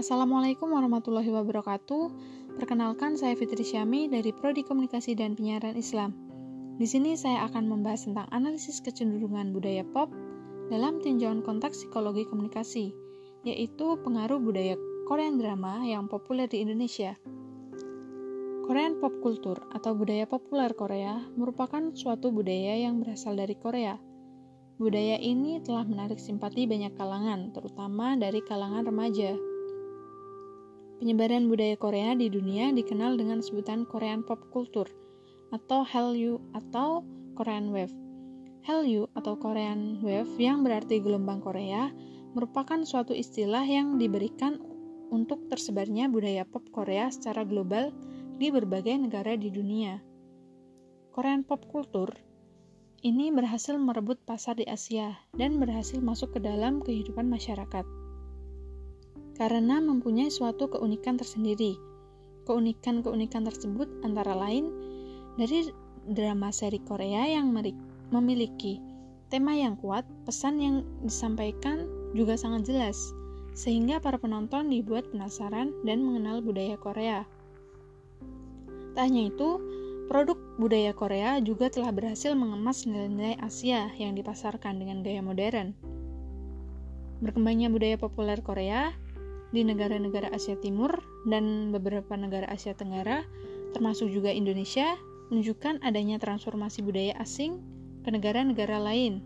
Assalamualaikum warahmatullahi wabarakatuh. Perkenalkan saya Fitri Syami dari Prodi Komunikasi dan Penyiaran Islam. Di sini saya akan membahas tentang analisis kecenderungan budaya pop dalam tinjauan konteks psikologi komunikasi, yaitu pengaruh budaya Korean drama yang populer di Indonesia. Korean pop culture atau budaya populer Korea merupakan suatu budaya yang berasal dari Korea. Budaya ini telah menarik simpati banyak kalangan, terutama dari kalangan remaja. Penyebaran budaya Korea di dunia dikenal dengan sebutan Korean Pop Culture atau Hallyu atau Korean Wave. Hallyu atau Korean Wave yang berarti gelombang Korea merupakan suatu istilah yang diberikan untuk tersebarnya budaya pop Korea secara global di berbagai negara di dunia. Korean Pop Culture ini berhasil merebut pasar di Asia dan berhasil masuk ke dalam kehidupan masyarakat karena mempunyai suatu keunikan tersendiri. Keunikan-keunikan tersebut antara lain dari drama seri Korea yang memiliki tema yang kuat, pesan yang disampaikan juga sangat jelas, sehingga para penonton dibuat penasaran dan mengenal budaya Korea. Tak hanya itu, produk budaya Korea juga telah berhasil mengemas nilai-nilai Asia yang dipasarkan dengan gaya modern. Berkembangnya budaya populer Korea di negara-negara Asia Timur dan beberapa negara Asia Tenggara, termasuk juga Indonesia, menunjukkan adanya transformasi budaya asing ke negara-negara lain.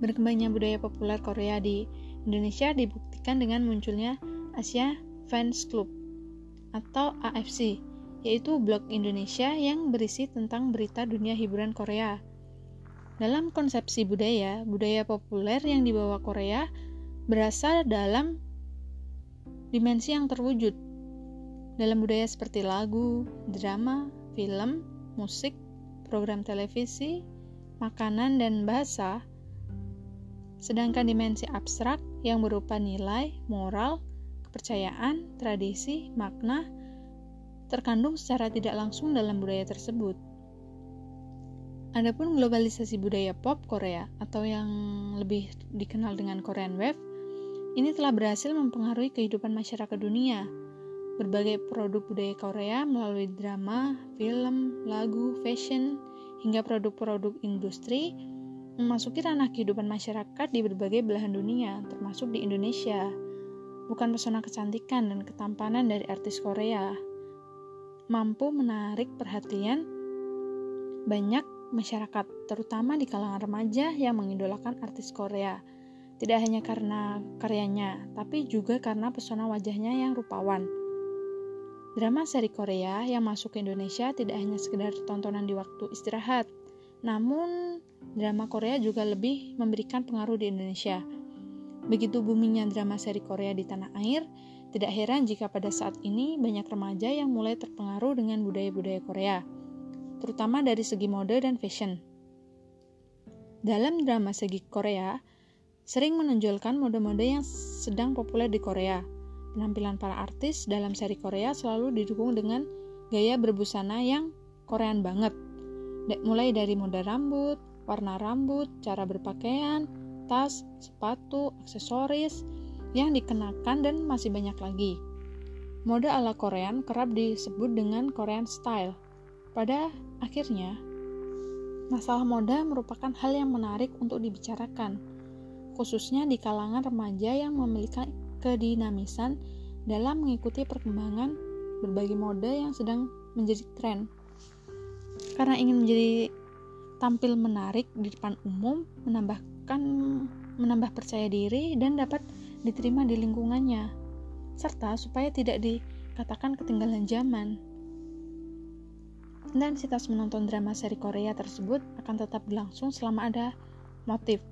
Berkembangnya budaya populer Korea di Indonesia dibuktikan dengan munculnya Asia Fans Club atau AFC, yaitu blog Indonesia yang berisi tentang berita dunia hiburan Korea. Dalam konsepsi budaya, budaya populer yang dibawa Korea berasal dalam dimensi yang terwujud dalam budaya seperti lagu, drama, film, musik, program televisi, makanan, dan bahasa. Sedangkan dimensi abstrak yang berupa nilai, moral, kepercayaan, tradisi, makna, terkandung secara tidak langsung dalam budaya tersebut. Adapun globalisasi budaya pop Korea atau yang lebih dikenal dengan Korean Wave ini telah berhasil mempengaruhi kehidupan masyarakat dunia. Berbagai produk budaya Korea melalui drama, film, lagu, fashion, hingga produk-produk industri memasuki ranah kehidupan masyarakat di berbagai belahan dunia, termasuk di Indonesia. Bukan pesona kecantikan dan ketampanan dari artis Korea, mampu menarik perhatian banyak masyarakat, terutama di kalangan remaja yang mengidolakan artis Korea tidak hanya karena karyanya, tapi juga karena pesona wajahnya yang rupawan. Drama seri Korea yang masuk ke Indonesia tidak hanya sekedar tontonan di waktu istirahat, namun drama Korea juga lebih memberikan pengaruh di Indonesia. Begitu boomingnya drama seri Korea di tanah air, tidak heran jika pada saat ini banyak remaja yang mulai terpengaruh dengan budaya-budaya Korea, terutama dari segi mode dan fashion. Dalam drama segi Korea, sering menonjolkan mode-mode yang sedang populer di Korea. Penampilan para artis dalam seri Korea selalu didukung dengan gaya berbusana yang Korean banget. Mulai dari mode rambut, warna rambut, cara berpakaian, tas, sepatu, aksesoris yang dikenakan dan masih banyak lagi. Mode ala Korean kerap disebut dengan Korean style. Pada akhirnya, masalah mode merupakan hal yang menarik untuk dibicarakan khususnya di kalangan remaja yang memiliki kedinamisan dalam mengikuti perkembangan berbagai mode yang sedang menjadi tren. Karena ingin menjadi tampil menarik di depan umum, menambahkan menambah percaya diri dan dapat diterima di lingkungannya, serta supaya tidak dikatakan ketinggalan zaman. Intensitas menonton drama seri Korea tersebut akan tetap berlangsung selama ada motif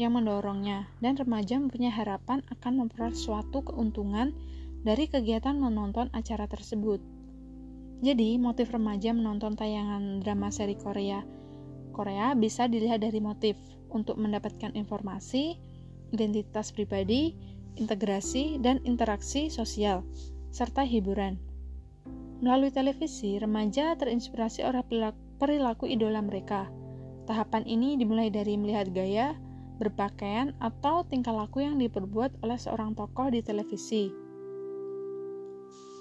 yang mendorongnya, dan remaja mempunyai harapan akan memperoleh suatu keuntungan dari kegiatan menonton acara tersebut. Jadi, motif remaja menonton tayangan drama seri Korea Korea bisa dilihat dari motif untuk mendapatkan informasi, identitas pribadi, integrasi, dan interaksi sosial, serta hiburan. Melalui televisi, remaja terinspirasi oleh perilaku idola mereka. Tahapan ini dimulai dari melihat gaya, berpakaian, atau tingkah laku yang diperbuat oleh seorang tokoh di televisi.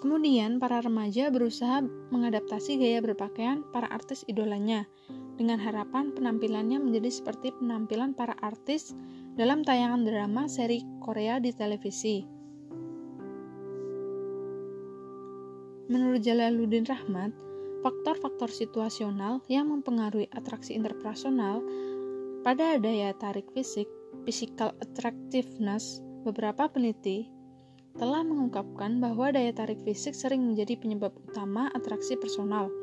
Kemudian, para remaja berusaha mengadaptasi gaya berpakaian para artis idolanya dengan harapan penampilannya menjadi seperti penampilan para artis dalam tayangan drama seri Korea di televisi. Menurut Jalaluddin Rahmat, faktor-faktor situasional yang mempengaruhi atraksi interpersonal pada daya tarik fisik, physical attractiveness, beberapa peneliti telah mengungkapkan bahwa daya tarik fisik sering menjadi penyebab utama atraksi personal.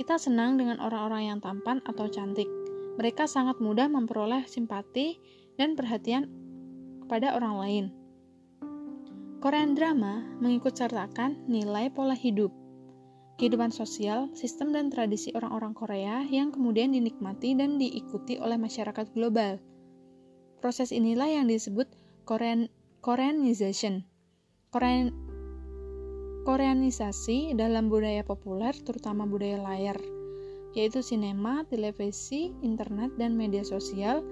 Kita senang dengan orang-orang yang tampan atau cantik. Mereka sangat mudah memperoleh simpati dan perhatian kepada orang lain. Korean drama mengikut sertakan nilai pola hidup, kehidupan sosial, sistem dan tradisi orang-orang Korea yang kemudian dinikmati dan diikuti oleh masyarakat global. Proses inilah yang disebut Korean Koreanization Korean, Koreanisasi dalam budaya populer, terutama budaya layar, yaitu sinema, televisi, internet, dan media sosial,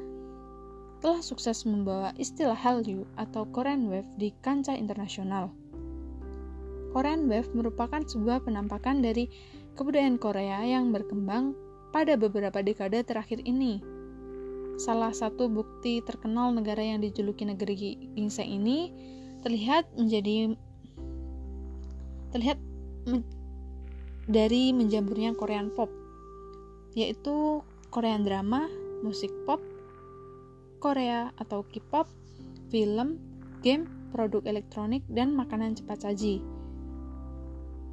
telah sukses membawa istilah Hallyu atau Korean Wave di kancah internasional. Korean Wave merupakan sebuah penampakan dari kebudayaan Korea yang berkembang pada beberapa dekade terakhir ini. Salah satu bukti terkenal negara yang dijuluki negeri ginseng ini terlihat menjadi terlihat men, dari menjamurnya Korean pop yaitu Korean drama, musik pop, Korea atau K-pop, film, game, produk elektronik, dan makanan cepat saji.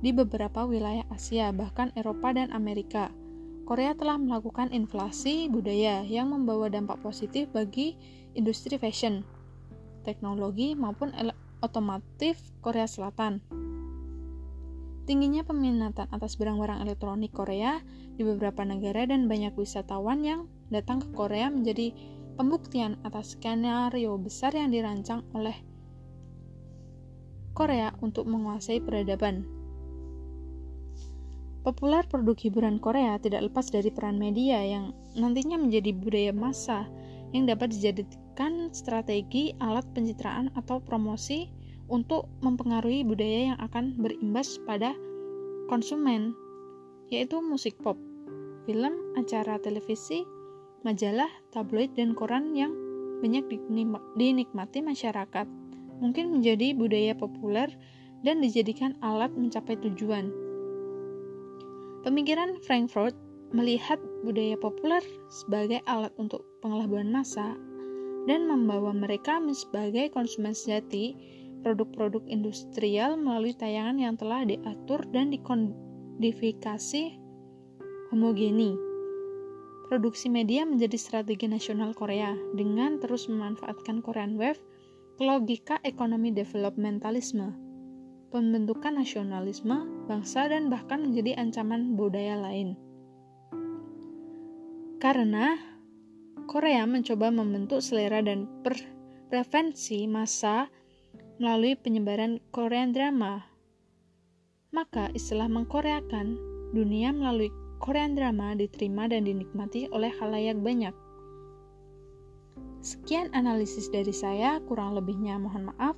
Di beberapa wilayah Asia, bahkan Eropa dan Amerika, Korea telah melakukan inflasi budaya yang membawa dampak positif bagi industri fashion, teknologi, maupun otomotif Korea Selatan. Tingginya peminatan atas barang-barang elektronik Korea di beberapa negara dan banyak wisatawan yang datang ke Korea menjadi pembuktian atas skenario besar yang dirancang oleh Korea untuk menguasai peradaban. Populer produk hiburan Korea tidak lepas dari peran media yang nantinya menjadi budaya massa yang dapat dijadikan strategi alat pencitraan atau promosi untuk mempengaruhi budaya yang akan berimbas pada konsumen, yaitu musik pop, film, acara televisi, majalah, tabloid, dan koran yang banyak dinikmati masyarakat, mungkin menjadi budaya populer dan dijadikan alat mencapai tujuan. Pemikiran Frankfurt melihat budaya populer sebagai alat untuk pengelabuan massa dan membawa mereka sebagai konsumen sejati produk-produk industrial melalui tayangan yang telah diatur dan dikodifikasi homogeni. Produksi media menjadi strategi nasional Korea dengan terus memanfaatkan Korean Wave ke logika ekonomi developmentalisme, pembentukan nasionalisme, bangsa, dan bahkan menjadi ancaman budaya lain. Karena Korea mencoba membentuk selera dan preferensi masa melalui penyebaran Korean drama. Maka istilah mengkoreakan dunia melalui Korean drama diterima dan dinikmati oleh halayak banyak. Sekian analisis dari saya, kurang lebihnya mohon maaf.